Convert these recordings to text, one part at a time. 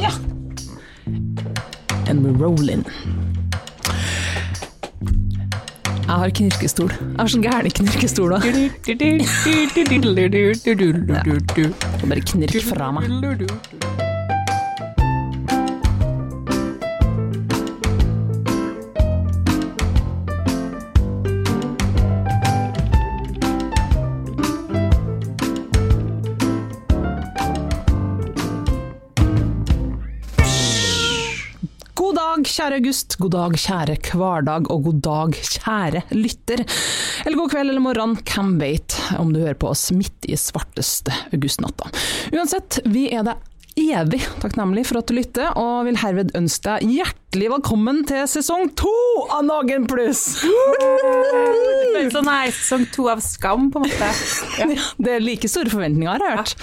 Ja. And we're rolling. Jeg har knirkestol. Jeg har sånn gæren knirkestol òg. Bare knirk fra meg. August. God dag, kjære hverdag. Og god dag, kjære lytter. Eller god kveld eller morgen, hvem vet om du hører på oss midt i svarteste augustnatta. Uansett, vi er deg evig takknemlig for at du lytter, og vil herved ønske deg hjertelig velkommen til sesong to av Nagen pluss! Det sånn her sesong to av Skam, på en måte. Ja, det er like store forventninger, har jeg hørt.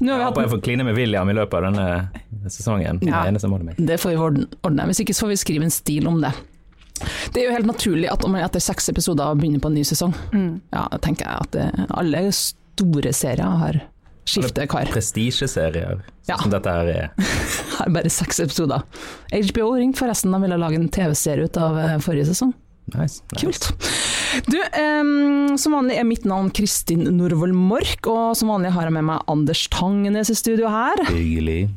Nå har Jeg vi håper jeg får kline med William i løpet av denne sesongen. Det Ja. mitt. Det får vi ordne. Hvis ikke så får vi skrive en stil om det. Det er jo helt naturlig at om man etter seks episoder begynner på en ny sesong. Ja, tenker jeg at alle store serier har skiftet kar. Prestisjeserier, sånn Ja. som dette her er. Har bare seks episoder. HBO ringte forresten, de ville lage en TV-serie ut av eh, forrige sesong. Nice. nice. Kult. Du, um, som vanlig er mitt navn Kristin Norvoll Mork, og som vanlig har jeg med meg Anders Tangenes i studio her. Hyggelig.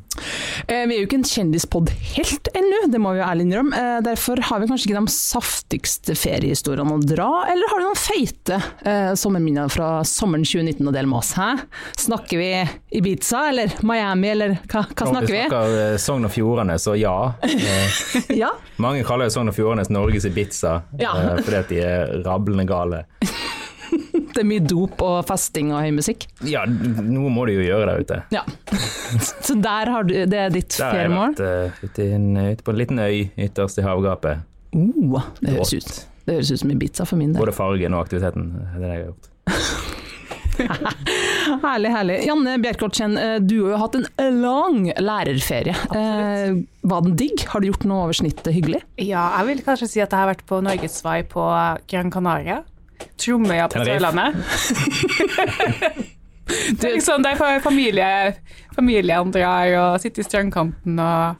Eh, Vi er jo ikke en kjendispod helt ennå, det må vi jo ærlig innrømme. Eh, Derfor har vi kanskje ikke de saftigste feriehistoriene å dra, eller har du noen feite eh, sommerminner fra sommeren 2019 å dele med oss? Hæ? Snakker vi Ibiza eller Miami, eller hva, hva snakker vi vi? snakker eh, Sogn og Fjordane, så ja. Ja, Mange kaller Sogn og Fjordane Norges Ibiza, Ja. fordi at de er rablende gale. det er mye dop og festing og høy musikk. Ja, noe må du jo gjøre der ute. Ja. Så der har du, det er ditt Der har jeg vært eh, ute, en, ute på en liten øy ytterst i havgapet. Oh, det høres ut. Det høres ut som Ibiza for min del. Både fargen og aktiviteten. Det er det jeg har gjort. Herlig, herlig. Janne Bjerkholt eh, du har jo hatt en lang lærerferie. Eh, var den digg? Har du gjort noe over snittet hyggelig? Ja, jeg vil kanskje si at jeg har vært på norgesvei på Gran Canaria. Tromøya på. Sørlandet. Det er liksom der familie, familien drar og sitter i strandkanten og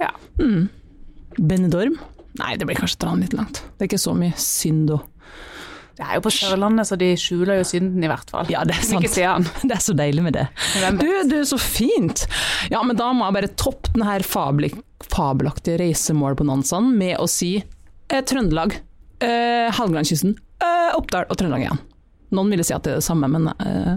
ja. Benidorm? Nei, det blir kanskje å dra den litt langt. Det er ikke så mye synd og Det er jo på Sørlandet, så de skjuler jo synden i hvert fall. Ja, det er sant. Det er så deilig med det. Du, du, så fint! Ja, men da må jeg bare toppe den her fabel fabelaktige reisemålbonanzaen med å si eh, Trøndelag, eh, Helgelandskysten, eh, Oppdal og Trøndelag igjen. Noen ville si at det er det samme, men eh,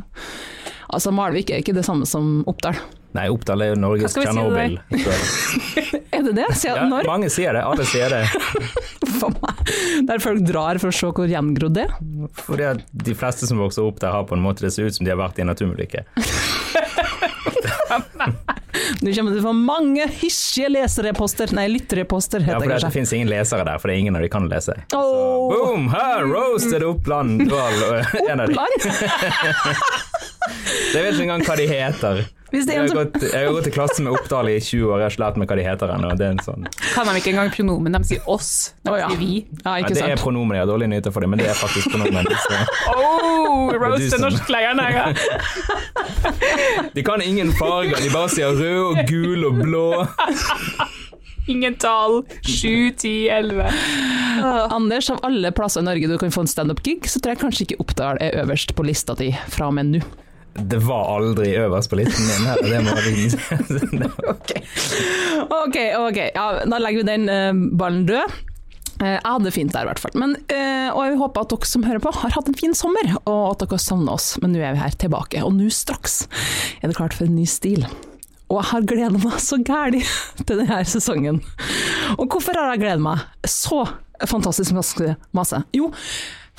altså Malvik er ikke det samme som Oppdal. Nei, Oppdal er jo Norges Tsjernobyl. si Er det det? Sier Ja, når? mange sier det, alle sier det. For meg. Der folk drar for å se hvor gjengrodd det er. Fordi at de fleste som vokser opp der har på en måte det ser ut som de har vært i en atomulykke. Nå kommer det til å få mange hysjige lesereposter, nei lyttereposter heter Ja, for det det finnes ingen lesere der, for det er ingen av de kan lese. Så boom, her, roasted Oppland! Oppland? og en av de. Land? Jeg vet ikke engang hva de heter. Hvis det er Jeg en har, som gått, jeg har gått i klasse med Oppdal i 20 år, jeg har ikke lært meg hva de heter ennå. Det sånn Kan de ikke engang pronomen, de sier oss, de sier vi. Ja, ja, Det er pronomen, jeg har dårlige nyheter for det, men det er faktisk pronomen. Så. Oh, roast som- norsklæreren her, ja. De kan ingen farger, de bare sier rød og gul og blå. Ingen tall. 7, 10, 11. Anders, av alle plasser i Norge du kan få en standup-gig, så tror jeg kanskje ikke Oppdal er øverst på lista di fra og med nå. Det var aldri øverst på listen min her, det må vi Ok, ok, ok. Ja, da legger vi den uh, ballen død. Eh, jeg hadde det fint der i hvert fall. Men, eh, og jeg håper at dere som hører på har hatt en fin sommer, og at dere savner oss. Men nå er vi her tilbake, og nå straks er det klart for en ny stil. Og jeg har gleda meg så gæli til denne sesongen. Og hvorfor har jeg gledet meg så fantastisk masse? Jo,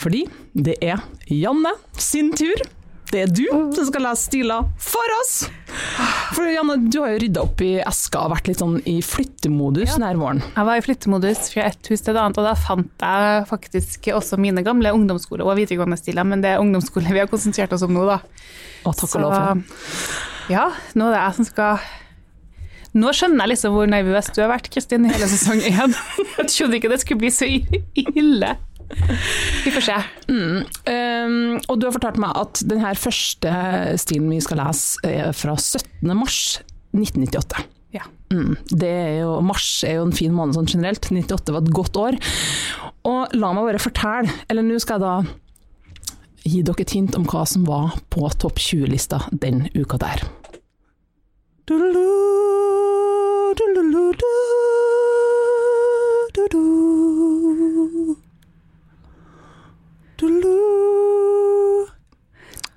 fordi det er Janne sin tur. Det er du som skal lese stiler for oss. For Janne, du har jo rydda opp i eska og vært litt sånn i flyttemodus Ja. denne våren. Jeg var i flyttemodus fra et hus til et annet, og da fant jeg faktisk også mine gamle ungdomsskole- og videregående stiler, men det er ungdomsskole vi har konsentrert oss om nå, da. Å, takk og lov for det. ja, nå er det jeg som skal Nå skjønner jeg liksom hvor nervøs du har vært, Kristin, i hele sesong én. Jeg trodde ikke det skulle bli så ille. Vi får se. Um, og du har fortalt meg at den her første stilen vi skal lese er fra 17. mars 1998. Ja. Mm, det er jo, mars er jo en fin måned sånn generelt. 98 var et godt år. Og la meg bare fortelle, eller nå skal jeg da gi dere et hint om hva som var på topp 20-lista den uka der. Du-du-du, du-du-du-du, du-du.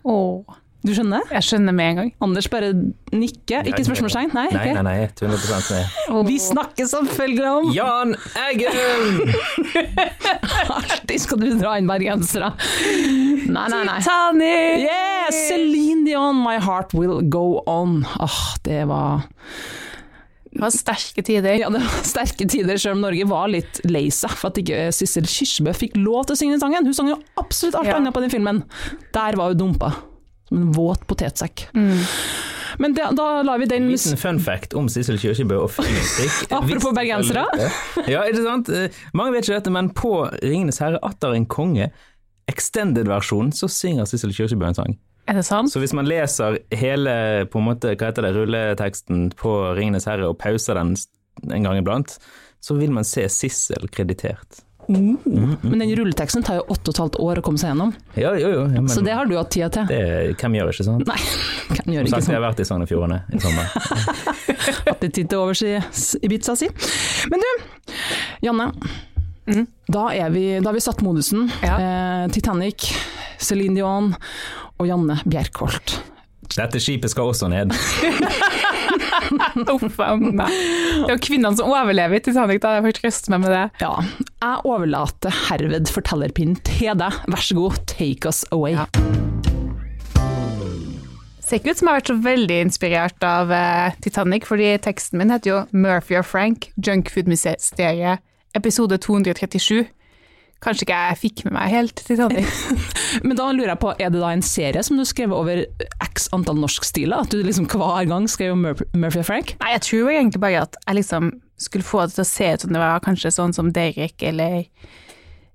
Åh, Du skjønner? jeg skjønner med en gang. Anders bare nikker, ikke spørsmålstegn? Nei? Nei, nei, nei, 100 med. Vi snakker selvfølgelig om Jan Eggen! Alltid skal du dra inn bergensere. Nei, nei, nei. Titanic! Yeah, Celine Dion, My Heart Will Go On. Åh, det var Det var sterke tider. ja, det var sterke tider, selv om Norge var litt lei seg for at ikke Sissel Kyrkjebø fikk lov til å synge den sangen. Hun sang jo absolutt alt Ja. annet på den filmen. Der var hun dumpa. Som en våt potetsekk. Mm. Men det, da lar vi den Liten fun fact om Sissel Kyrkjebø og filmmusikk. Apropos bergensere. Ja, ikke sant? Mange vet ikke dette, men på Ringenes herre atter en konge, extended-versjon, så synger Sissel Kyrkjebø en sang. Er det sant? Så hvis man leser hele på en måte, hva heter det, rulleteksten på Ringenes herre og pauser den en gang iblant, så vil man se Sissel kreditert. Men den rulleteksten tar jo åtte og et halvt år å komme seg gjennom, Ja, jo, jo. Ja, men så det har du hatt tida til. det, hvem gjør ikke sånn? Nei, hvem gjør Som ikke sagt, sånn. har vært i Sogn og Fjordane i sommer. Hatt litt tid til overs i Ibiza si. Men du, Janne. Mhm. Da, er vi, da har vi satt modusen. Ja. Eh, Titanic, Céline Dion og Janne Bjerkholt. Dette skipet skal også ned. Uff a meg. Det er jo kvinnene som overlever i Titanic, da. Jeg får trøste meg med det. Ja, jeg overlater herved fortellerpinnen til deg. Vær så god, take us away. Ja. Ser ikke ut som jeg har vært så veldig inspirert av eh, Titanic, fordi teksten min heter jo Murphy og Frank, Junkfood-mysteriet, episode 237. Kanskje ikke jeg fikk med meg helt Titanic. Men da lurer jeg på, er det da en serie som du skrev over x antall norskstiler? At du liksom hver gang skrev om Mur Murphy og Frank? Nei, jeg tror egentlig bare at jeg liksom skulle få det til å se ut som det var kanskje sånn som Derek eller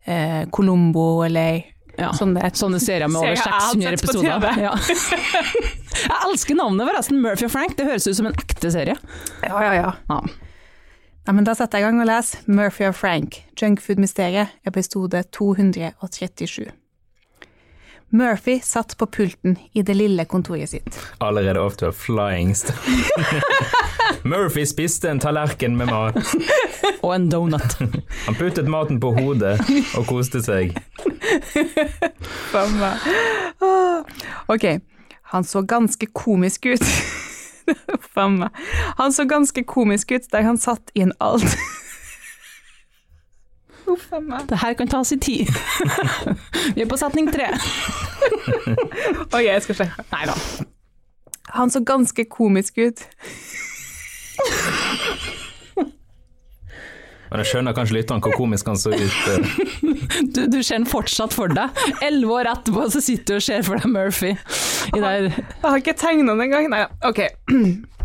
eh, Columbo eller Ja. sånne. Sånne serier med over Serier jeg har 600 episoder. Ja. Jeg elsker navnet forresten, Murphy og Frank. Det høres ut som en ekte serie. Ja, ja, ja. Ja. Nei, men da setter jeg i gang og leser Murphy og Frank, Junkfood-mysteriet, episode 237. Murphy satt på pulten i det lille kontoret sitt. Allerede off to a flying start. Murphy spiste en tallerken med mat. Og en donut. Han puttet maten på hodet og koste seg. Ok, han så ganske komisk ut. Faen meg. Han så ganske komisk ut der han satt i en alt. Uff a meg. Det her kan ta sin tid. Vi er på setning tre. Ok, jeg skal sjekke. Nei da. Han så ganske komisk ut. Men jeg skjønner kanskje litt hvor komisk han så ut. eh. Du, du ser den fortsatt for deg. Elleve år etterpå så sitter du og ser for deg Murphy. Jeg har ikke tegna den engang. Nei, ok.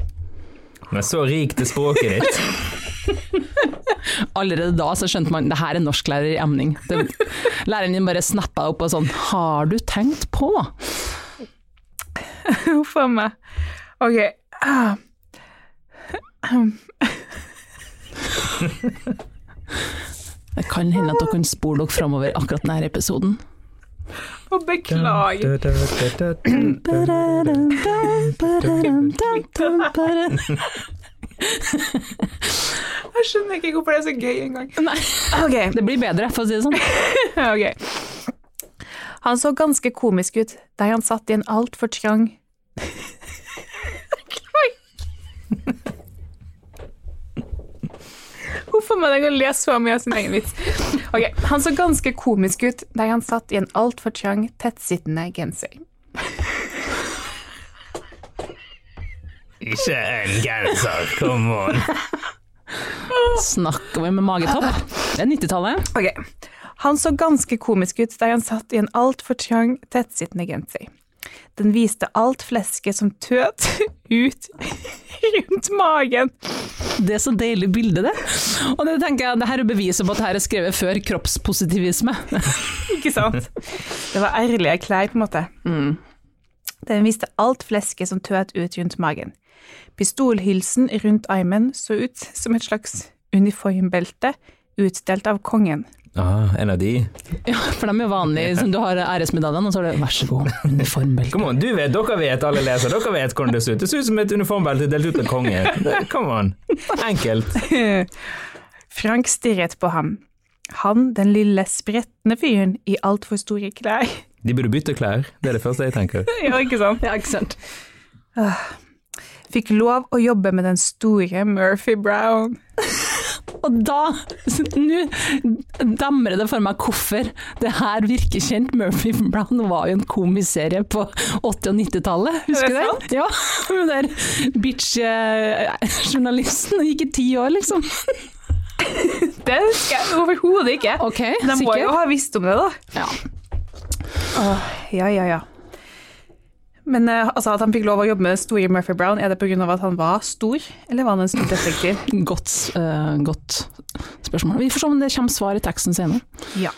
Men så rik til språket ditt. allerede da så skjønte man det her er norsklærer i emning. Det, læreren din bare snappa opp og sånn Har du tenkt på? Huff a meg. Ok. Ah. Det kan hende at dere kan spole dere framover akkurat denne episoden. Og beklager. Jeg skjønner ikke hvorfor det er så gøy engang. Nei, det blir bedre, for å si det sånn. okay. Han så ganske komisk ut der han satt i en altfor trang Huff a må jeg kan lese så mye av sin egen vits. Ok, Han så ganske komisk ut der han satt i en altfor trang, tettsittende genser. Ikke en genser, come on. Snakker vi med magetopp? Det er 90-tallet. Okay. Han så ganske komisk ut der han satt i en altfor trang, tettsittende genser. Den viste alt flesket som tøt ut rundt magen. Det er så deilig bilde, det. Og det tenker jeg, det her er beviset på at det her er skrevet før kroppspositivisme. Ikke sant? Det var ærlige klær, på en måte. Den viste alt flesket som tøt ut rundt magen. Pistolhylsen rundt armen så ut som et slags uniformbelte utdelt av kongen. Ah, en av de. Ja, for de er jo vanlige, som du har æresmedaljene, og så er det vær så god, uniformbelte. Come on, du vet, dere vet, alle leser, dere vet hvordan det ser ut. Det ser ut som et uniformbelte delt ut av konge. Det- Come on. Enkelt. Frank stirret på ham. Han, den lille, spretne fyren i altfor store klær. De burde bytte klær, det er det første jeg tenker. ja, ikke sant? Ja, ikke sant. Fikk lov å jobbe med den store Murphy Brown. Og da, nå demrer det for meg hvorfor det her virker kjent. Murphy Brown var jo en komiserie på 80- og 90-tallet, husker Er du det? Ja, hun der bitch-journalisten gikk i ti år, liksom. Det husker jeg overhodet ikke. Ok, De må jo ha visst om det, da. Ja. Ja, ja, ja. Men eh, altså, at han fikk lov å jobbe med store Murphy Brown, er det pga. at han var stor, eller var han en stor detektiv? Godt, uh, godt spørsmål. Vi får se om det kommer svar i teksten senere. Ja.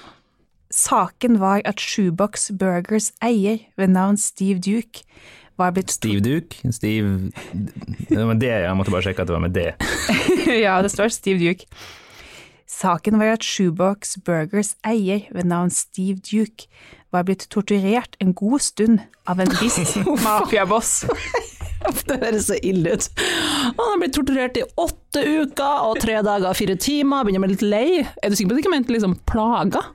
Saken var at Shoebox Burgers eier ved navn Steve Duke var blitt Steve Duke? Steve Det var det, jeg måtte bare sjekke at det var med det. Ja, det står Steve Duke. Saken var at Shoebox Burgers eier ved navn Steve Duke var blitt torturert en god stund av en viss mafiaboss. Det høres så ille ut. Han har blitt torturert i åtte uker og tre dager og fire timer, begynner å bli litt lei. Er du sikker på at du ikke mente liksom plaga?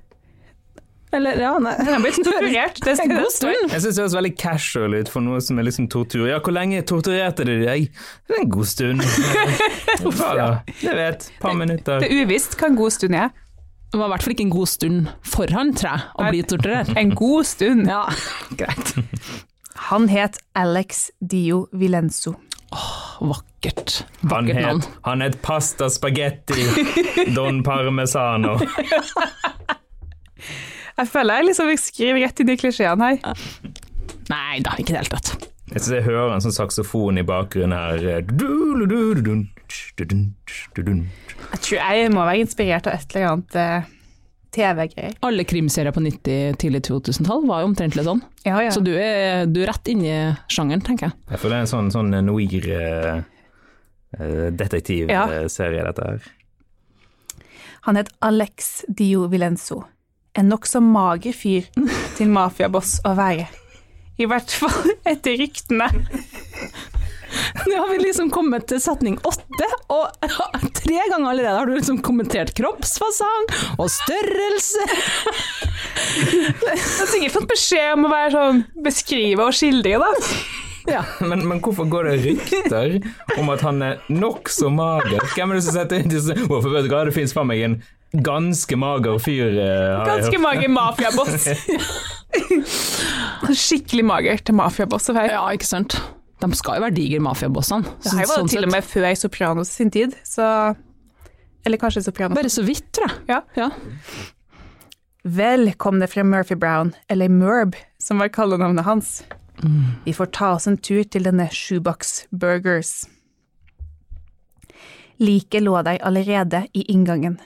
Eller, ja, nei. Han har blitt torturert. Det En god stund. Jeg syns det høres veldig casual ut for noe som er liksom tortur. Ja, hvor lenge torturerte de deg? Det er en god stund. Hva da? Jeg vet. Et par minutter. Det er uvisst hva en god stund er. Det var i hvert fall ikke en god stund for han, tror jeg, å bli torturert. En god stund. Ja, greit. Han het Alex Dio Vilenzo. Vakkert. Han Vakkert navn. het, han het pasta spagetti don parmesano. Jeg føler jeg liksom skriver rett inn i klisjeene her. Nei da, ikke i det hele tatt. Jeg synes jeg hører en sånn saksofon i bakgrunnen her. Du-du-du-du-dun, du-dun, du-dun. Jeg tror jeg må være inspirert av et eller annet eh, TV-greier. Alle krimserier på 90-, tidlig 2000-tall var jo omtrent litt sånn. Ja, ja. Så du er, du er rett inne i sjangeren, tenker jeg. Jeg føler det er en sånn, sånn noir-detektivserie, eh, Ja. dette her. Han het Alex Dio Vilenzo. En nokså mager fyr til mafiaboss å være. I hvert fall etter ryktene. Nå har vi liksom kommet til setning åtte, og tre ganger allerede har du liksom kommentert kroppsfasong og størrelse. Jeg har sikkert fått beskjed om å være sånn beskrive og skildre, da. Ja. Men, men hvorfor går det rykter om at han er nokså mager? Hvem er det som setter inn disse Hvorfor vet du hva, det finnes faen meg en ganske mager fyr. eh, har jeg Ganske mager mafiaboss. Skikkelig mager til mafiaboss ja, ikke sant. De skal jo være digre mafiabossene. Det her var Sånn til og med før Sopranos sin tid, så Eller kanskje Sopranos. Bare så vidt, tror jeg. Ja. Ja. Vel kom det fra Murphy Brown, eller Murb, som var kallenavnet hans. Vi får ta oss en tur til denne Shoebox Burgers. Liket lå der allerede i inngangen.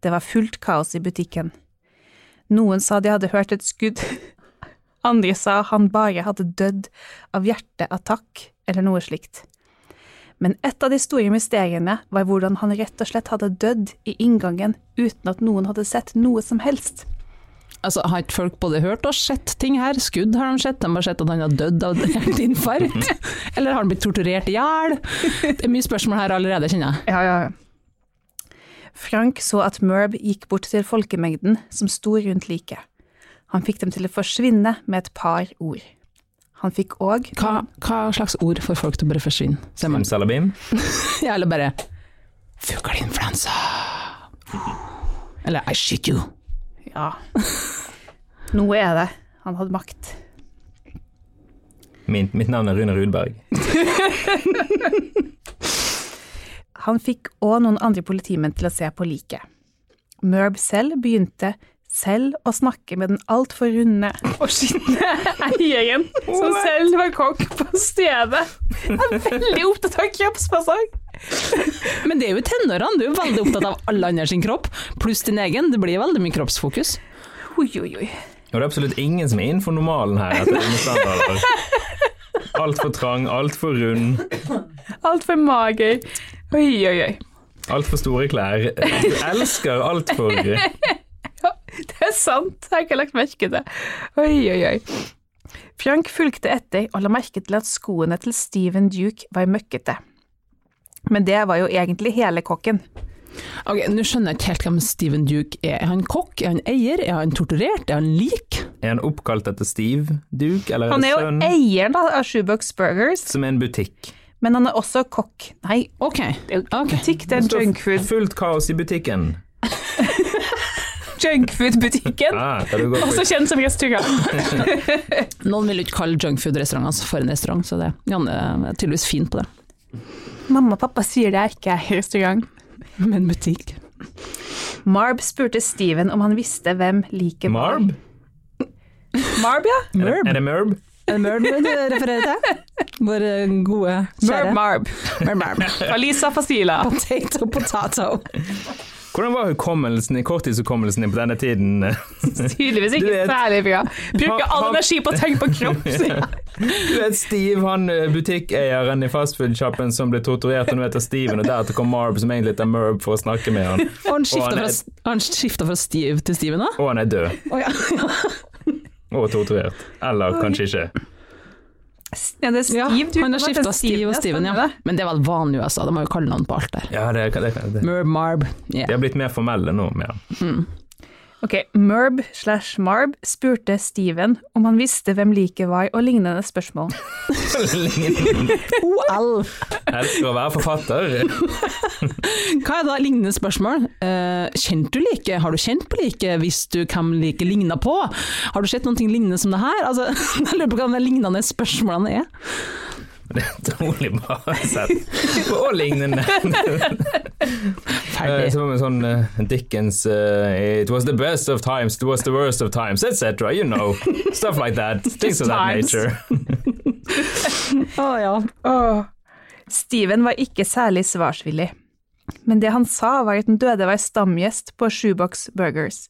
Det var fullt kaos i butikken. Noen sa de hadde hørt et skudd. Andre sa han bare hadde dødd av hjerteattakk eller noe slikt. Men et av de store mysteriene var hvordan han rett og slett hadde dødd i inngangen uten at noen hadde sett noe som helst. Altså, har ikke folk både hørt og sett ting her? Skudd har de sett, de har sett at han har dødd av hjerteinfarkt. Eller har han blitt torturert i hjel? Det er mye spørsmål her allerede, kjenner jeg. Ja, ja, ja. Frank så at Murb gikk bort til folkemengden som sto rundt liket. Han fikk dem til å forsvinne med et par ord. Han fikk òg Hva, hva slags ord får folk til å bare forsvinne? Simsalabim? Ja, eller bare Fugleinfluensa. Eller I shit you. Ja. Noe er det. Han hadde makt. Min, mitt navn er Rune Rudberg. Han fikk òg noen andre politimenn til å se på liket. Merb selv begynte selv å snakke med den altfor runde og skitne eieren, som selv var kokk på stedet. Jeg er veldig opptatt av kroppsfasong. Men det er jo tenårene, du er veldig opptatt av alle andre sin kropp, pluss din egen. Det blir veldig mye kroppsfokus. Oi, oi, oi. Og det er absolutt ingen som er innenfor normalen her. Altfor trang, altfor rund, Altfor mager. Oi, oi, oi. altfor store klær. Du elsker altfor det er sant, jeg har ikke lagt merke til. det. Oi, oi, oi. Frank fulgte etter og la merke til at skoene til Steven Duke var møkkete. Men det var jo egentlig hele kokken. Ok, Nå skjønner jeg ikke helt hvem Steven Duke er. Er han kokk, er han eier, er han torturert, er han lik? Er han oppkalt etter Steve Duke, eller Han er jo eieren da, av Shoebox Burgers, Som er en butikk. men han er også kokk. Nei, Ok. det er jo butikk, det er junkfood. Fullt kaos i butikken. Junkfood-butikken, Ah, også kjent som restaurant. Noen vil jo ikke kalle junkfood-restaurant for en restaurant, så det Janne er tydeligvis fin på det. Mamma og pappa sier det er ikke restaurant. Men butikk. Marb spurte Steven om han visste hvem liker. Marb? Marb, ja. Er det, Merb. er det Merb? Er det Merb du refererer til? Vår eh, gode, kjære Merb Marb. Merb, Marb. Alisa Fasila. Potato, potato. Hvordan var hukommelsen, korttidshukommelsen din på denne tiden? Tydeligvis ikke vet- særlig bra. Bruker all energi på å tenke på kropp. Du vet Steve, han eh, butikkeieren i fastfood-sjappen som ble torturert, og nå heter Steven, og deretter kom Marb, som egentlig heter Merb, for å snakke med han. Og han skifta fra, fra Steve til Steven da? Og han er død. Oh, ja. Og torturert. Eller kanskje ikke. Ja, det er ja. Steve du Han har det er skifta Steve og Steven, ja. Men det var vanlig i USA, de har jo kallenavn på alt der. Ja, det, det, det. Merb, Marb. Yeah. De har blitt mer formelle nå. Ja. Ok, Merb slash Marb spurte Steven om han visste hvem liket var, og lignende spørsmål. OL! Elsker å være forfatter. Hva er da lignende spørsmål? Uh, kjente du like? Har du kjent på like? Visste du hvem like ligna på? Har du sett noe lignende som det her? Altså, jeg lurer på hva de lignende spørsmålene er. Det er utrolig bra sett. Og lignende. Eh, Ferdig. Så var det sånn eh, Dickens uh, It was the best of times, it was the worst of times, etc. You know. Stuff like that. Things of that nature. Å ja. Oh. Steven var ikke særlig svarsvillig, men det han sa var at den døde var stamgjest på Shoebox Burgers.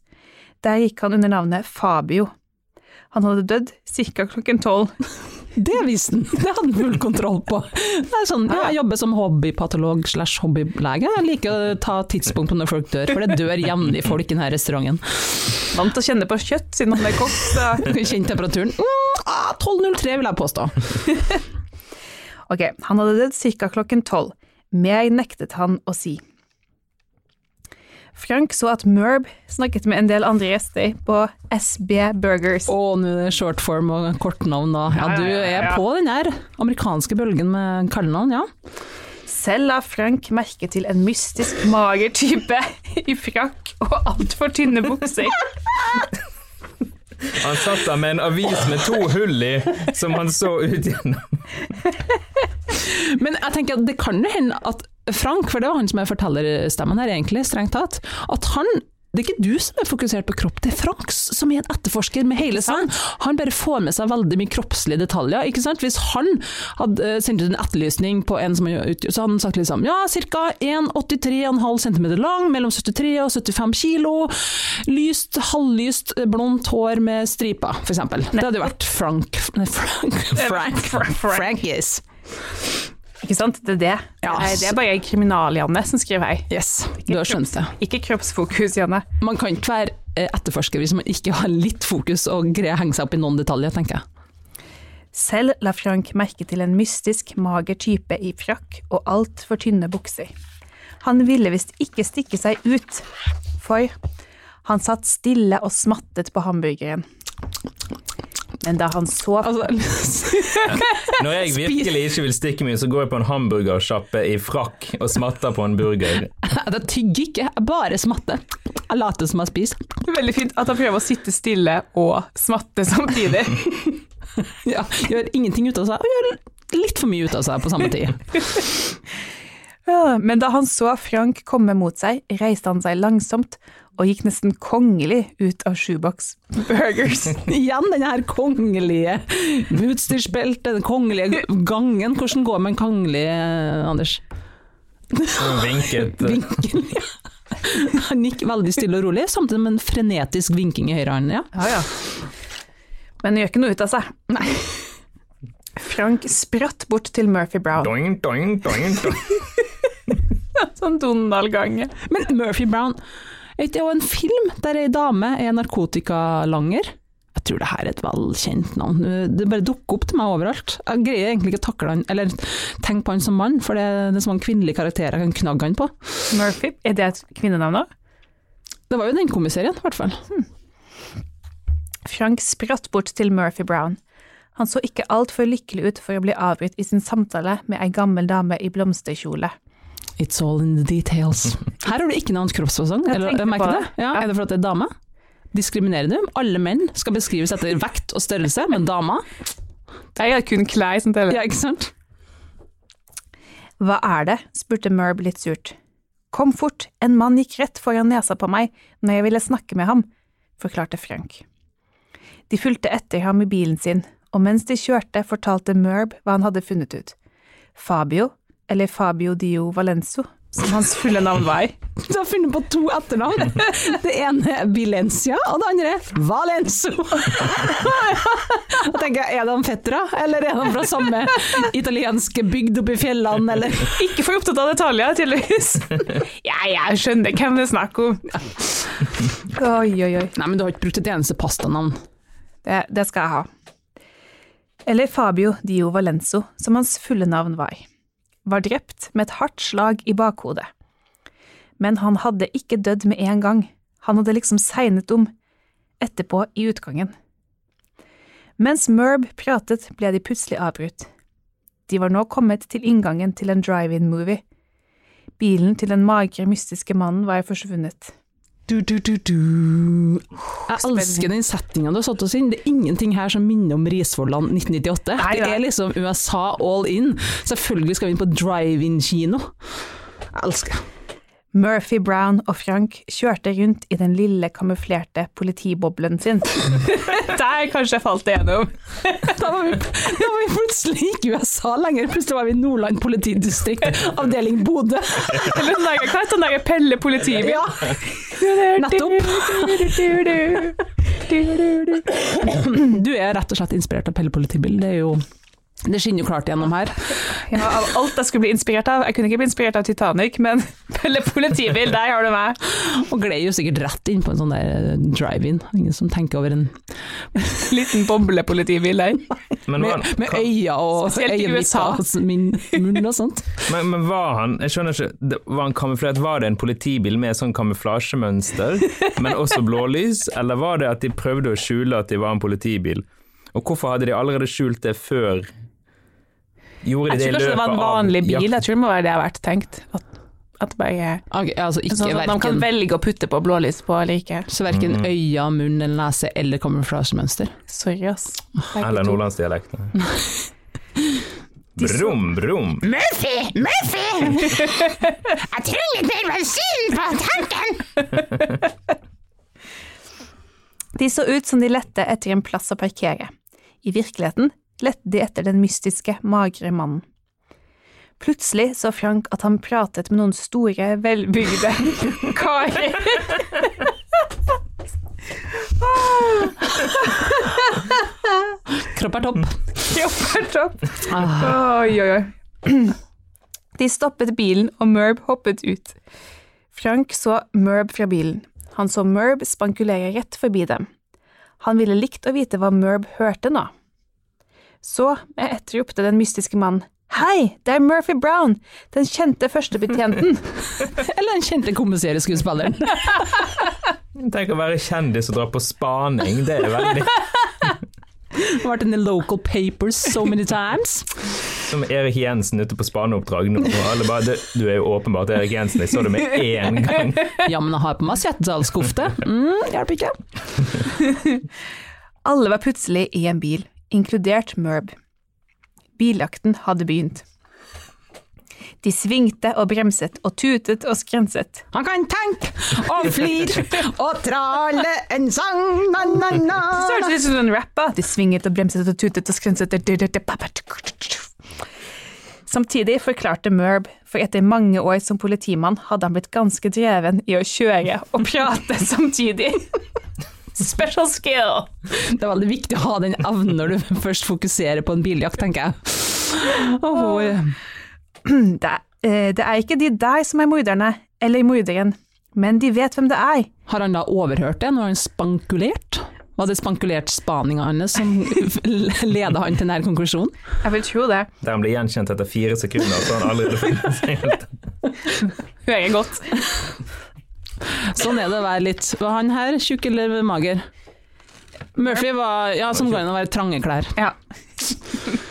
Der gikk han under navnet Fabio. Han hadde dødd ca. klokken tolv. Det visste han, det hadde han full kontroll på. Det er sånn, jeg jobber som hobbypatolog slash hobbylege. Jeg liker å ta tidspunkt når folk dør, for det dør jevnlig folk i denne restauranten. Vant til å kjenne på kjøtt siden han er kokk, så Kjent temperaturen? Mm, ah, 12.03 vil jeg påstå. Ok, han hadde dødd ca. klokken tolv. Mer nektet han å si. Frank så at Merb snakket med en del andre gjester på SB Burgers. Å, nå er det short form og kortnavn da. Ja, du er på den der amerikanske bølgen med kallenavn, ja. Selv la Frank merke til en mystisk mager type i frakk og altfor tynne bukser. Han satt der med en avis med to hull i, som han så ut gjennom. Men jeg tenker at det kan jo hende at Frank, for det var han som er fortellerstemmen her egentlig, strengt tatt, at han det er ikke du som er fokusert på kropp, det er Frank som er en etterforsker med hele seg. Han bare får med seg veldig mye kroppslige detaljer. ikke sant? Hvis han hadde eh, sendt ut en etterlysning på en som han utgjør, så hadde han sagt liksom ja, ca. 1,83,5 cm lang, mellom 73 og 75 kilo, lyst, halvlyst, blondt hår med striper, eksempel. Det hadde jo vært Frank Frank Frank Frank, Frank. Frankis. Ikke sant? Det er det. Ja. Det er bare Kriminal-Janne som skriver her. Yes, du har skjønt det. Ikke kroppsfokus, Janne. Man kan ikke være eh, etterforsker hvis man ikke har litt fokus og greier å henge seg opp i noen detaljer, tenker jeg. Selv la Frank merke til en mystisk, mager type i frakk og altfor tynne bukser. Han ville visst ikke stikke seg ut, for han satt stille og smattet på hamburgeren. Men da han så Altså, Når jeg virkelig ikke vil stikke meg, så går jeg på en hamburgersjappe i frakk og smatter på en burger. Da tygger ikke, jeg bare smatter. Jeg later som jeg spiser. Veldig fint at han prøver å sitte stille og smatte samtidig. Ja, gjør ingenting ut av seg, og gjør litt for mye ut av seg på samme tid. Ja, Men da han så Frank komme mot seg, reiste han seg langsomt og gikk nesten kongelig ut av Shoebox Burgers. Igjen den her kongelige utstyrsbeltet, den kongelige gangen. Hvordan går det med en kongelig, Anders? Vinket. Vinken, ja. Han gikk veldig stille og rolig, samtidig med en frenetisk vinking i høyre hånd. Ja. Ja, ja. Men det gjør ikke noe ut av seg. Nei. Frank spratt bort til Murphy Brown. Doing, doing, doing, doing. Sånn Donald-gange. Men Murphy Brown, er det en film der ei dame er narkotikalanger? Jeg tror det her er et velkjent navn. Det bare dukker opp til meg overalt. Jeg greier egentlig ikke å takle han, eller tenke på han som mann, for det er så mange kvinnelige karakterer jeg kan knagge han på. Murphy, er det et kvinnenavn òg? Det var jo den komiserien, i hvert fall. Frank spratt bort til Murphy Brown. Han så ikke altfor lykkelig ut for å bli avbrutt i sin samtale med ei gammel dame i blomsterkjole. It's all in the details. Her har du ikke noen kroppsfasong, merker du det? Ja, er det for at det er dame? Diskriminerer du? Alle menn skal beskrives etter vekt og størrelse, men dama? Jeg er kun klær som teller. Ja, ikke sant? Hva er det? spurte Merb litt surt. Kom fort, en mann gikk rett foran nesa på meg når jeg ville snakke med ham, forklarte Frank. De fulgte etter ham i bilen sin, og mens de kjørte fortalte Merb hva han hadde funnet ut. Fabio, eller Fabio Dio Valenzo, som hans fulle navn var. Du har funnet på to etternavn. Det ene er Bilencia, og det andre er Valenzo. Da tenker jeg, er de fettere, eller er de fra samme italienske bygd oppe i fjellene, eller Ikke for opptatt av detaljer, tydeligvis. Ja, jeg skjønner hvem det er snakk om. Oi, oi, oi. Nei, men du har ikke brukt et eneste pastanavn. Det, det skal jeg ha. Eller Fabio Dio Valenzo, som hans fulle navn var. Var drept med et hardt slag i bakhodet. Men han hadde ikke dødd med en gang, han hadde liksom segnet om, etterpå i utgangen. Mens Merb pratet, ble de plutselig avbrutt. De var nå kommet til inngangen til en drive-in-movie. Bilen til den magre, mystiske mannen var forsvunnet. Du, du, du, du. Jeg elsker den settinga du har satt oss inn. Det er ingenting her som minner om Risvollan 1998. Nei, det er liksom USA all in. Selvfølgelig skal vi inn på drive-in-kino. Jeg elsker det. Murphy Brown og Frank kjørte rundt i den lille kamuflerte politiboblen sin. Der kanskje jeg falt igjennom. Da var, vi, da var vi plutselig ikke USA lenger, plutselig var vi i Nordland politidistrikt, avdeling Bodø. Eller sånn hva heter den der Pelle politibil? Ja, du er rett og slett inspirert av Pelle politibil. Det er jo det skinner jo klart gjennom her. Ja, av alt jeg skulle bli inspirert av. Jeg kunne ikke bli inspirert av Titanic, men politibil, der har du meg. Og gled jo sikkert rett inn på en sånn der drive-in. Ingen som tenker over en Liten boblepolitibil der. Men var, Med, med øyne og øyenvipper og min munn og sånt. men, men var han Jeg skjønner ikke, det- var han kamuflert? Var det en politibil med sånn kamuflasjemønster, men også blålys, eller var det at de prøvde å skjule at de var en politibil? Og hvorfor hadde de allerede skjult det før? Gjorde Jeg de det tror kanskje det var en vanlig bil, jakten? jeg tror det må være det jeg har vært tenkt. At, at bare okay, altså ikke sånn at De kan velge å putte på blålys på eller ikke. så verken øya, munn eller nese eller kamuflasjemønster. Sorry, ass. Begge Eller nordlandsdialekt. Brum, brum. Murphy, Murphy! Jeg trenger litt mer bensin på tanken! De så ut som de lette etter en plass å parkere. I virkeligheten lette de etter den mystiske, magre mannen. Plutselig så Frank at han pratet med noen store, velbygde karer. Kropp er topp. Kropp er topp. Ah, Oi, oi, oi. De stoppet bilen, og Merb hoppet ut. Frank så Merb fra bilen. Han så Merb spankulere rett forbi dem. Han ville likt å vite hva Merb hørte nå. Så, jeg ett den mystiske mannen, Hei, det er Murphy Brown, den kjente førstebetjenten. eller den kjente kommissærskuespilleren. Tenk å være kjendis og dra på spaning, det er veldig Har vært in the local papers so many times. Som Erik Jensen ute på spaneoppdrag nå. og Alle bare, du, du er jo åpenbart Erik Jensen, jeg så det med én gang. Ja, men jeg har på meg Sjettedalskofte. Mm, hjelper ikke. Alle var plutselig i en bil, inkludert Merb. Biljakten hadde begynt. De svingte og bremset og tutet og skrenset. Han kan tenke og flire og trale en sang, na-na-na. Så hørtes det ut som en rapper. De svinget og bremset og tutet og skrenset. Samtidig forklarte Merb, for etter mange år som politimann hadde han blitt ganske dreven i å kjøre og prate samtidig. Special skill! Det er veldig viktig å ha den evnen når du først fokuserer på en biljakt, tenker jeg. Oh, Det, er- eh, det er ikke de der som er morderne, eller morderen, men de vet hvem det er. har han da overhørt det når han spankulert? Var det spankulert spaninga hans som leda han til denne konklusjonen? Jeg vil tro det. Der han ble gjenkjent etter fire sekunder, så han allerede funnet seg helt. Hører godt. Sånn er det å være litt Var han her tjukk eller mager? Murphy var Ja, som går inn an å være trange klær. Ja.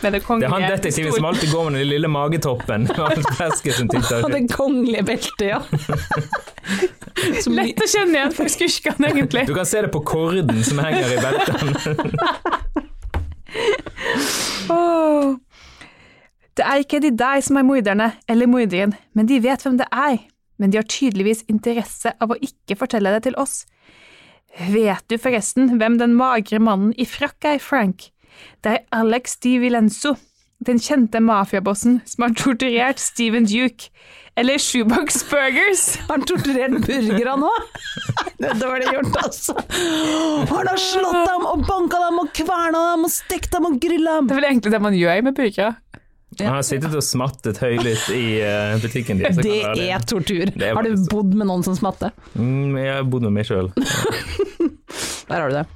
Med det Det er han detektiven som alltid går med den lille magetoppen. Og det kongelige beltet, ja. Som Lett å kjenne igjen for skurkene, egentlig. Du kan se det på korden som henger i beltene. oh. Det er ikke de deg som er morderne, eller morderen, men de vet hvem det er. Men de har tydeligvis interesse av å ikke fortelle det til oss. Vet du forresten hvem den magre mannen i frakk er, Frank? Det er Alex Di Vilenzo, den kjente mafiabossen som har torturert Steven Duke, eller Shoebox Burgers. Har han torturert burgere nå? Det er dårlig gjort, altså. Han har slått dem og banka dem og kverna dem og stekt dem og grilla dem. Det er vel egentlig det man gjør med burgere. Han har sittet og smattet høylytt i eh, butikken din. Det, Det er tortur. Det er Har du bodd med noen som smatter? Mm, jeg har bodd med meg sjøl. Der har du det.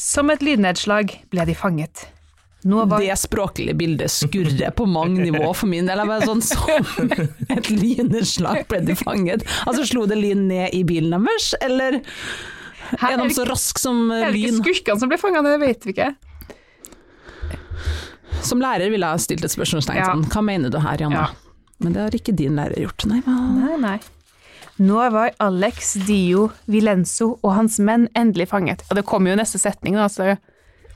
Som et lydnedslag ble de fanget. Var Det språklige bildet skurrer på mange nivå for min del. Jeg bare sånn som et lynnedslag ble de fanget. Altså slo det lyn ned i bilen deres, eller Her er er de så raske som eh, Er det ikke lyn? skurkene som ble fanget? Det vet vi ikke. Som lærer ville jeg ha stilt et spørsmålstegn Ja. sånn, hva mener du her, Janne? Ja. Men det har ikke din lærer gjort. Nei, hva? Nei, nei. Nå var Alex Dio Vilenzo og hans menn endelig fanget. Og det kommer jo neste setning, da, så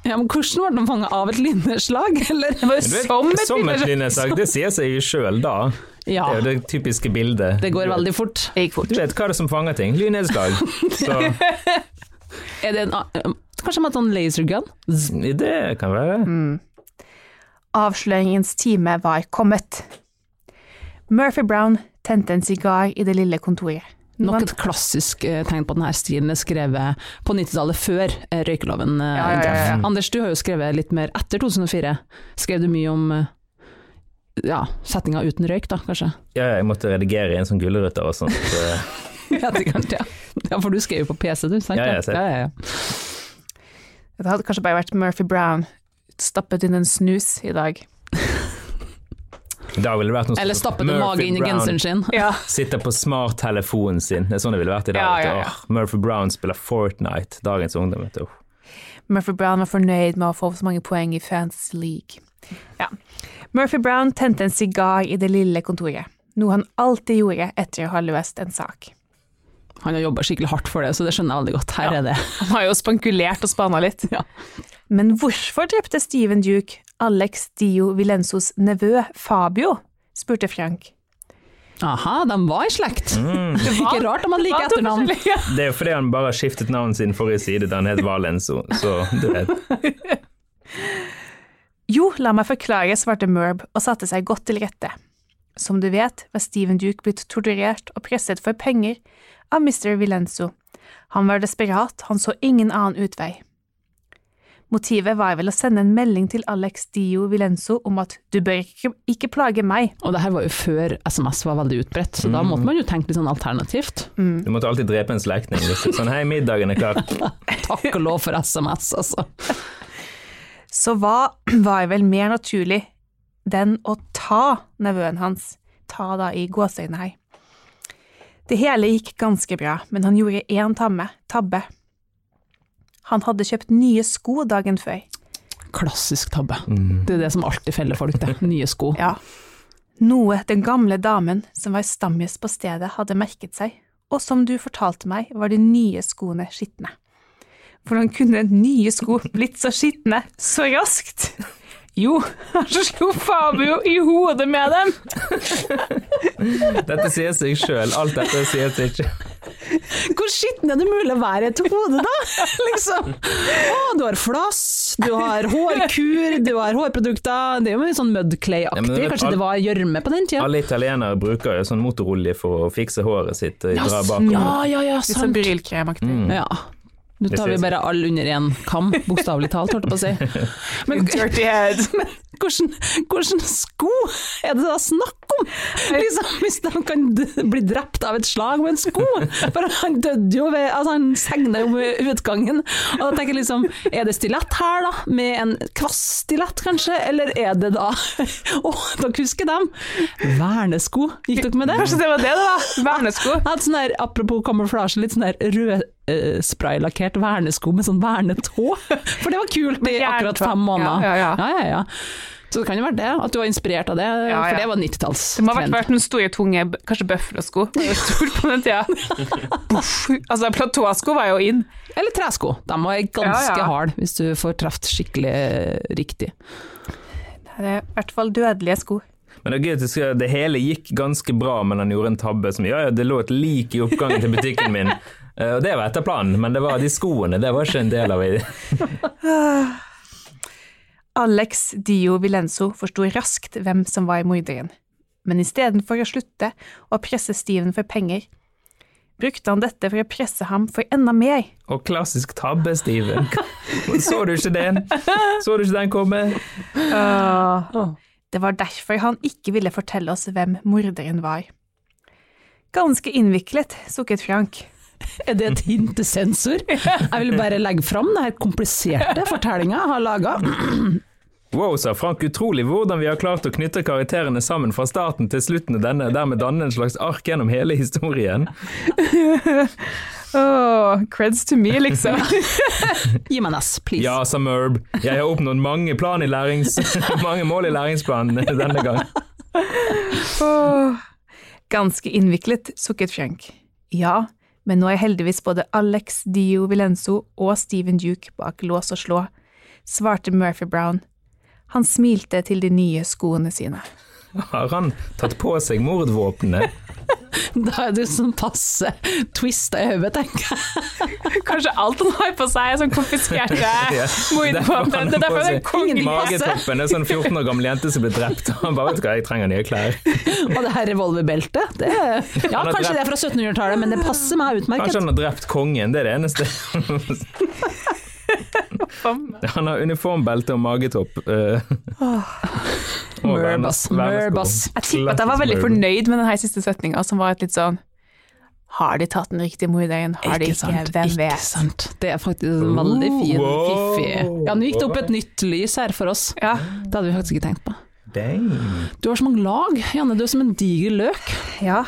Ja, men hvordan ble de fanget av et lynnedslag, eller? det var jo som et Som et bilde. Det sier seg jo sjøl, da. Ja, Det er jo det typiske bildet. det går veldig fort. Det gikk fort. Du vet hva er det som fanger ting? Lynnedslag. Er det en, kanskje med et sånn lasergun? det kan være. Avsløringens time var kommet. Murphy Brown tente en sigar i det lille kontoret. Nok et klassisk eh, tegn på denne stilen er skrevet på 90-tallet, før eh, røykeloven eh, Ja, ja, ja, ja. Anders, du har jo skrevet litt mer etter 2004. Skrev du mye om ja, settinga uten røyk, da, kanskje? Ja, jeg måtte redigere i en sånn gulrøtter og sånt. Ja, det kan, ja. ja, for du skrev jo på PC, du, sant? Ja, jeg ser. ja, ja, ja. Det hadde kanskje bare vært Murphy Brown stappet inn en snus i dag. Da ville det vært noe Eller stappet en mage inn i genseren sin. Ja. Sitter på smarttelefonen sin. Det er sånn det ville vært i dag. Ja, ja, ja. Murphy Brown spiller Fortnite, dagens ungdom. Vet du. Murphy Brown var fornøyd med å få så mange poeng i Fantasy League. Ja. Murphy Brown tente en sigar i det lille kontoret, noe han alltid gjorde etter å ha løst en sak. Han har jobba skikkelig hardt for det, så det skjønner jeg veldig godt. Her Ja. er det. Han har jo spankulert og spana litt. Ja. Men hvorfor drepte Steven Duke Alex Dio Vilenzos nevø Fabio? spurte Frank. Aha, de var i slekt. Mm. Ikke rart om han liker etternavn. Det er jo fordi han bare har skiftet navnet sin forrige side, da han het Valenzo. Så du vet. Jo, la meg forklare, svarte Merb og satte seg godt til rette. Som du vet, var Steven Duke blitt torturert og presset for penger av Mr. Vilenzo. Han var desperat, han så ingen annen utvei. Motivet var vel å sende en melding til Alex Dio Vilenzo om at du bør ikke, ikke plage meg. Og det her var jo før SMS var veldig utbredt, så da måtte man jo tenke litt sånn alternativt. Du måtte alltid drepe en slektning. hvis du- Sånn, hei, middagen er klar. Takk og lov for SMS, altså. Så hva var vel mer naturlig den å ta nevøen hans, ta da i gåseøynene her. Det hele gikk ganske bra, men han gjorde én tamme, tabbe. Han hadde kjøpt nye sko dagen før. Klassisk tabbe. Det er det som alltid feller folk, det. Nye sko. Ja. Noe den gamle damen som var stamgjest på stedet hadde merket seg, og som du fortalte meg var de nye skoene skitne. Hvordan kunne nye sko blitt så skitne så raskt? Jo, så slo Fabio i hodet med dem. Dette sier seg sjøl. Alt dette sier seg ikke. Hvor skitten er det mulig å være i et hode, da? liksom. Å, du har flass, du har hårkur, du har hårprodukter. Det er jo sånn Ja, men Mudclay-aktig. Ja, Kanskje det var gjørme på den tida? Alle italienere bruker jo sånn motorolje for å fikse håret sitt. og Ja, ja, ja, ja, Litt sånn sant. brylkremaktig. Mm. Ja. Nå tar vi bare alle under én kam, bokstavelig talt, holdt jeg på å si. Men hvordan, hvordan sko er det da snakk om? Liksom, hvis de kan bli drept av et slag med en sko. For han døde jo ved Altså, han segna jo med utgangen. Og da tenker jeg liksom, er det stilett her, da? Med en kvass stilett, kanskje? Eller er det da Å, dere husker dem? Vernesko, gikk dere med det? Kanskje det var det var? Vernesko. Sånn der, apropos kamuflasje, litt sånn der rød Uh, spraylakkert vernesko med sånn vernetå. For det var kult i akkurat fem måneder. Ja, ja, ja. ja, ja, ja. Så det kan jo være det, at du var inspirert av det, Ja, for det var 90-talls Det må ha vært, vært noen store, tunge, kanskje bøffelsko, på den tida. Altså, platåsko var jo inn. Eller tresko, de var ganske Ja, ja. harde hvis du får truffet skikkelig eh, riktig. Det er i hvert fall dødelige sko. Men det, er gøy at det, hele gikk ganske bra, men han gjorde en tabbe som ja, ja, det lå et lik i oppgangen til butikken min. Eh, Og det var etter planen, men det var de skoene, det var ikke en del av det. Alex Dio Vilenzo forsto raskt hvem som var morderen, men istedenfor å slutte å presse Steven for penger, brukte han dette for å presse ham for enda mer. Og klassisk tabbe, Steven. Så du ikke den? Så du ikke den komme? Det var derfor han ikke ville fortelle oss hvem morderen var. Ganske innviklet, sukket Frank. Er det et hint til sensor? Jeg vil bare legge fram denne her kompliserte fortellinga jeg har laga. Wow, sa Frank, utrolig hvordan vi har klart å knytte karakterene sammen fra starten til slutten av denne, dermed danne en slags ark gjennom hele historien. Åh, creds to me, liksom. Gi meg nass, please. Ja, sa Merb, jeg har oppnådd mange, plan i lærings, mange mål i læringsplanen denne gang. oh, Ganske innviklet, sukket Frank. Ja, men nå er heldigvis både Alex Dio Vilenzo og Steven Duke bak lås og slå, svarte Murphy Brown. Han smilte til de nye skoene sine. Har han tatt på seg mordvåpenet? Da er du sånn passe twista i hodet, tenker jeg. Kanskje alt han har på seg er sånn konfiskerte Ja. mordvåpen. Det er derfor det er passet. Magetoppen er sånn 14 år gammel jente som ble drept. og Han bare vet du hva, jeg trenger nye klær. Og det her revolverbeltet, det er, Ja, kanskje drept- det er fra 1700-tallet, men det passer meg utmerket. Kanskje han har drept kongen, det er det eneste. Han har uniformbelte og magetopp. Mørbass og Merb, vernes- ass. vernesko. Merb, ass. Jeg tipper at jeg var veldig fornøyd med denne siste setninga, som var et litt sånn Har de tatt den riktige morderen? Har de ikke? Hvem ikke vet? sant. Det er faktisk en veldig fin, Wow. fiffig Ja, nå gikk det opp et nytt lys her for oss. Ja. Det hadde vi faktisk ikke tenkt på. Dang. Du har så mange lag, Janne. Du er som en diger løk. ja.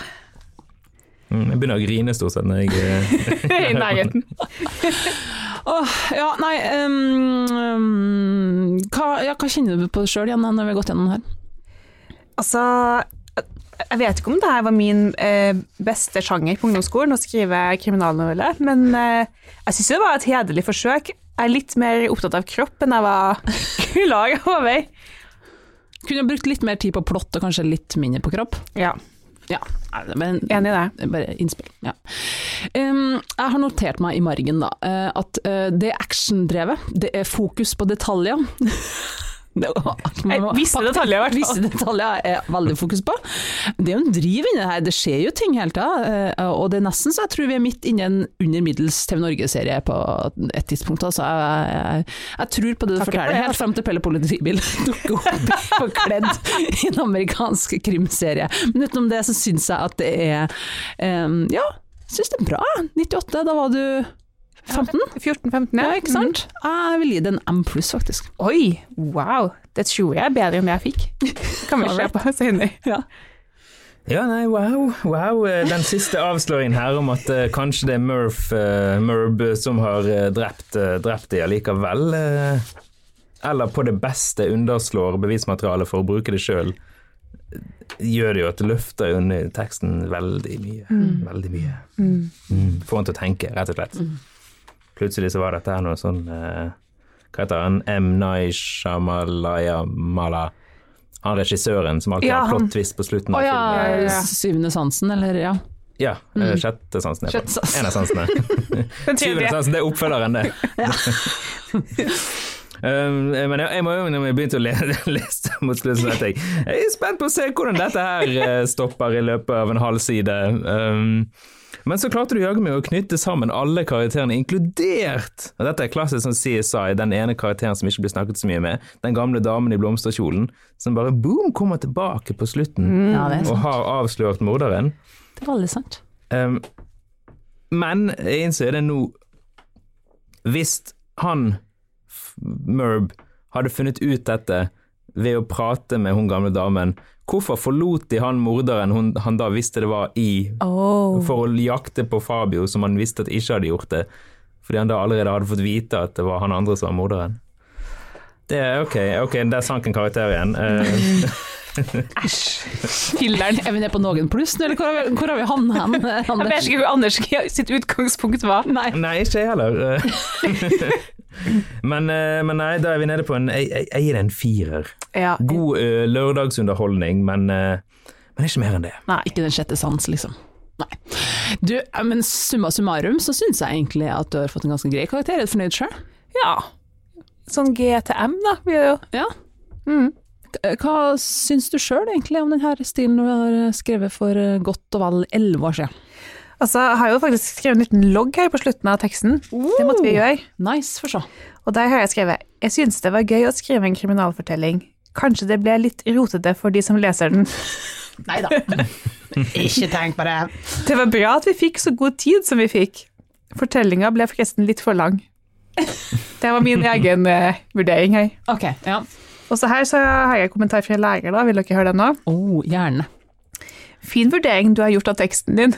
Mm, Jeg begynner å grine stort sett når jeg eh, I nærheten. Åh, ja, nei um, um, hva, ja, hva kjenner du på sjøl, igjen når vi har gått gjennom her? Altså, jeg vet ikke om det her var min eh, beste sjanger på ungdomsskolen, å skrive kriminalnovelle, men eh, jeg syns det var et hederlig forsøk. Jeg er litt mer opptatt av kropp enn jeg var klar over. Kunne brukt litt mer tid på plott og kanskje litt mindre på kropp? Ja, Ja, men, er enig i det. er bare innspill. Ja. Um, jeg har notert meg i margen da, eh, at det det actiondrevet, det er fokus på detaljer. Visse detaljer, i hvert fall. Visse detaljer er veldig fokus på. Det er jo en driv inni det her, det skjer jo ting hele tida. eh, Og det er nesten så jeg tror vi er midt inne i en under middels TV Norge-serie på et tidspunkt. Altså, jeg, jeg, jeg tror på det du for forteller, helt frem til Pelle Politibil dukker opp forkledd i en amerikansk krimserie. Men utenom det så syns jeg at det er um, Ja, syns det er bra. 98, da var du 15? 14-15, ja. Ja, ikke sant? Jeg vil gi det en M pluss, faktisk. Oi, wow. Det tror jeg er bedre enn det jeg fikk. Kan vi se på senere. Ja. Ja, nei, wow, wow. Den siste avsløringen her om at uh, kanskje det er Murph, uh, Murb som har eh, drept, uh, drept de allikevel. eller på det beste underslår bevismaterialet for å bruke det sjøl. Gjør det jo at det løfter under teksten veldig mye. Veldig mye. Mm. Får han til å tenke, rett og slett. Plutselig så var dette her noe sånn eh, Hva heter han? M. Nai Shamalaya Mala. Han regissøren som alltid Ja, har flott twist på slutten Å av ja, filmen. Ja, ja, syvende sansen, eller ja. Ja, mm. sjette sansen er. Sjette. En av sansene. Den Syvende sansen, det er oppfølgeren, det. Um, men jeg, jeg må jo, når jeg begynte å le, lese mot slutten, tenkte jeg jeg er spent på å se hvordan dette her eh, stopper i løpet av en halv side. Um, Men så klarte du jaggu meg å knytte sammen alle karakterene, inkludert og Dette er klassisk som CSI, den ene karakteren som ikke blir snakket så mye med. Den gamle damen i blomsterkjolen som bare boom kommer tilbake på slutten Ja, det er og har avslørt morderen. Det er veldig sant. Um, men jeg innser det nå Hvis han, Merb, hadde funnet ut dette ved å prate med hun gamle damen, hvorfor forlot de han morderen hun, han da visste det var i, Oh. for å jakte på Fabio, som han visste at ikke hadde gjort det? Fordi han da allerede hadde fått vite at det var han andre som var morderen. Det er ok, ok, der sank en karakter igjen. Eh, Filler'n. Er vi nede på noen pluss nå, eller hvor har vi, hvor har vi han hen? Jeg vet ikke hvor Anders sitt utgangspunkt var. Nei. Nei, ikke jeg heller. Men, eh, men nei, da er vi nede på en Jeg, jeg, jeg gir det en firer. Ja. God uh, lørdagsunderholdning, men, uh, men ikke mer enn det. Nei. Ikke den sjette sans, liksom. Nei. Du, men summa summarum så syns jeg egentlig at du har fått en ganske grei karakter. Er du fornøyd sjøl? ja. Sånn GTM, da. Vi er jo Ja. mm. Hva syns du sjøl egentlig om denne stilen du har skrevet for eh, godt og vel elleve år siden? Altså, jeg har jo faktisk skrevet en liten logg her på slutten av teksten. Det måtte vi gjøre. Nice, for så. Og der har jeg skrevet Jeg syns det var gøy å skrive en kriminalfortelling. Kanskje det ble litt rotete for de som leser den. Nei da. Ikke tenk på det. Det var bra at vi fikk så god tid som vi fikk. Fortellinga ble forresten litt for lang. Det var min egen uh, vurdering her. Ok, ja. Og så her så har jeg en kommentar fra en lærer, da. Vil dere høre den nå? Oh, gjerne. Fin vurdering du har gjort av teksten din.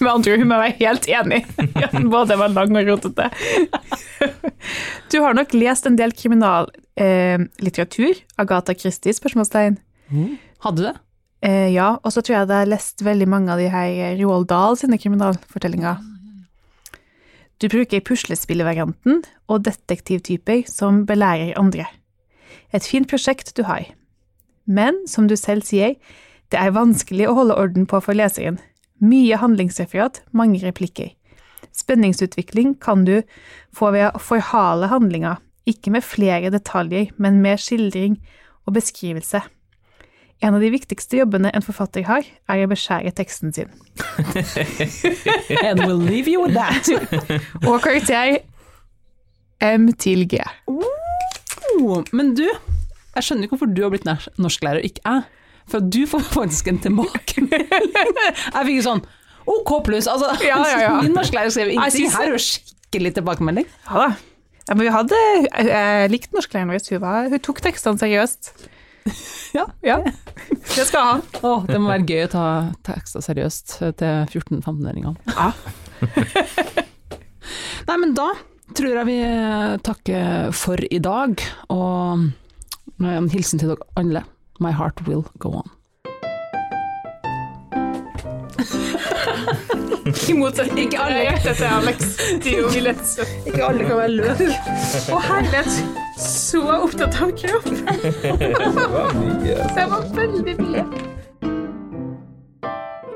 Med andre ord, hun må være helt enig i at den både var lang og rotete. Du har nok lest en del kriminallitteratur. Eh. Agatha Christie? spørsmålstegn. Hadde du det? Eh, ja, og så tror jeg jeg har lest veldig mange av de her Roald Dahl sine kriminalfortellinger. Du bruker puslespillvarianten og detektivtyper som belærer andre. Et fint prosjekt du har. Men, som du selv sier, det er vanskelig å holde orden på for leseren. Mye handlingsreferat, mange replikker. Spenningsutvikling kan du få ved å forhale handlinga, ikke med flere detaljer, men med skildring og beskrivelse. En av de viktigste jobbene en forfatter har, er å beskjære teksten sin. And we'll leave you with that. Og karakter M til G. Oh, men du, jeg skjønner ikke hvorfor du har blitt norsklærer og ikke jeg. For du får faktisk en tilbakemelding. Jeg fikk jo sånn OK pluss. Altså, Ja, ja, ja. Min norsklærer skrev ingenting. Her er jo skikkelig tilbakemelding. Ja da. Ja, men vi hadde, jeg, jeg likte norsklæreren vår. Hun, var- hun tok tekstene seriøst. Ja. Ja, det skal jeg ha. Å, det må være gøy å ta tekster seriøst til 14-15-åringene. Ja. Nei, men da tror jeg vi takker for i dag, og med en hilsen til dere alle. My heart will go on. I motsetning ikke alle hjertet til Alex. Ikke alle kan være løk. Å herlighet, så opptatt av kropp. Det var veldig mye.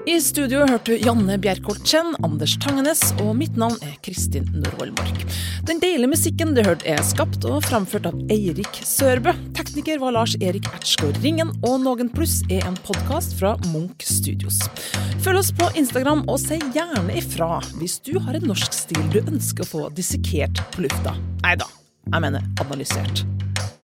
I studio hørte du Janne Bjerkholt Chen, Anders Tangenes, og mitt navn er Kristin Norvoll Mork. Den deilige musikken du hørte er skapt og framført av Eirik Sørbø. Tekniker var Lars Erik Ertsgaard Ringen, og Noen pluss er en podkast fra Munch Studios. Følg oss på Instagram, og si gjerne ifra hvis du har en norsk stil du ønsker å få dissekert på lufta. Nei da, jeg mener analysert.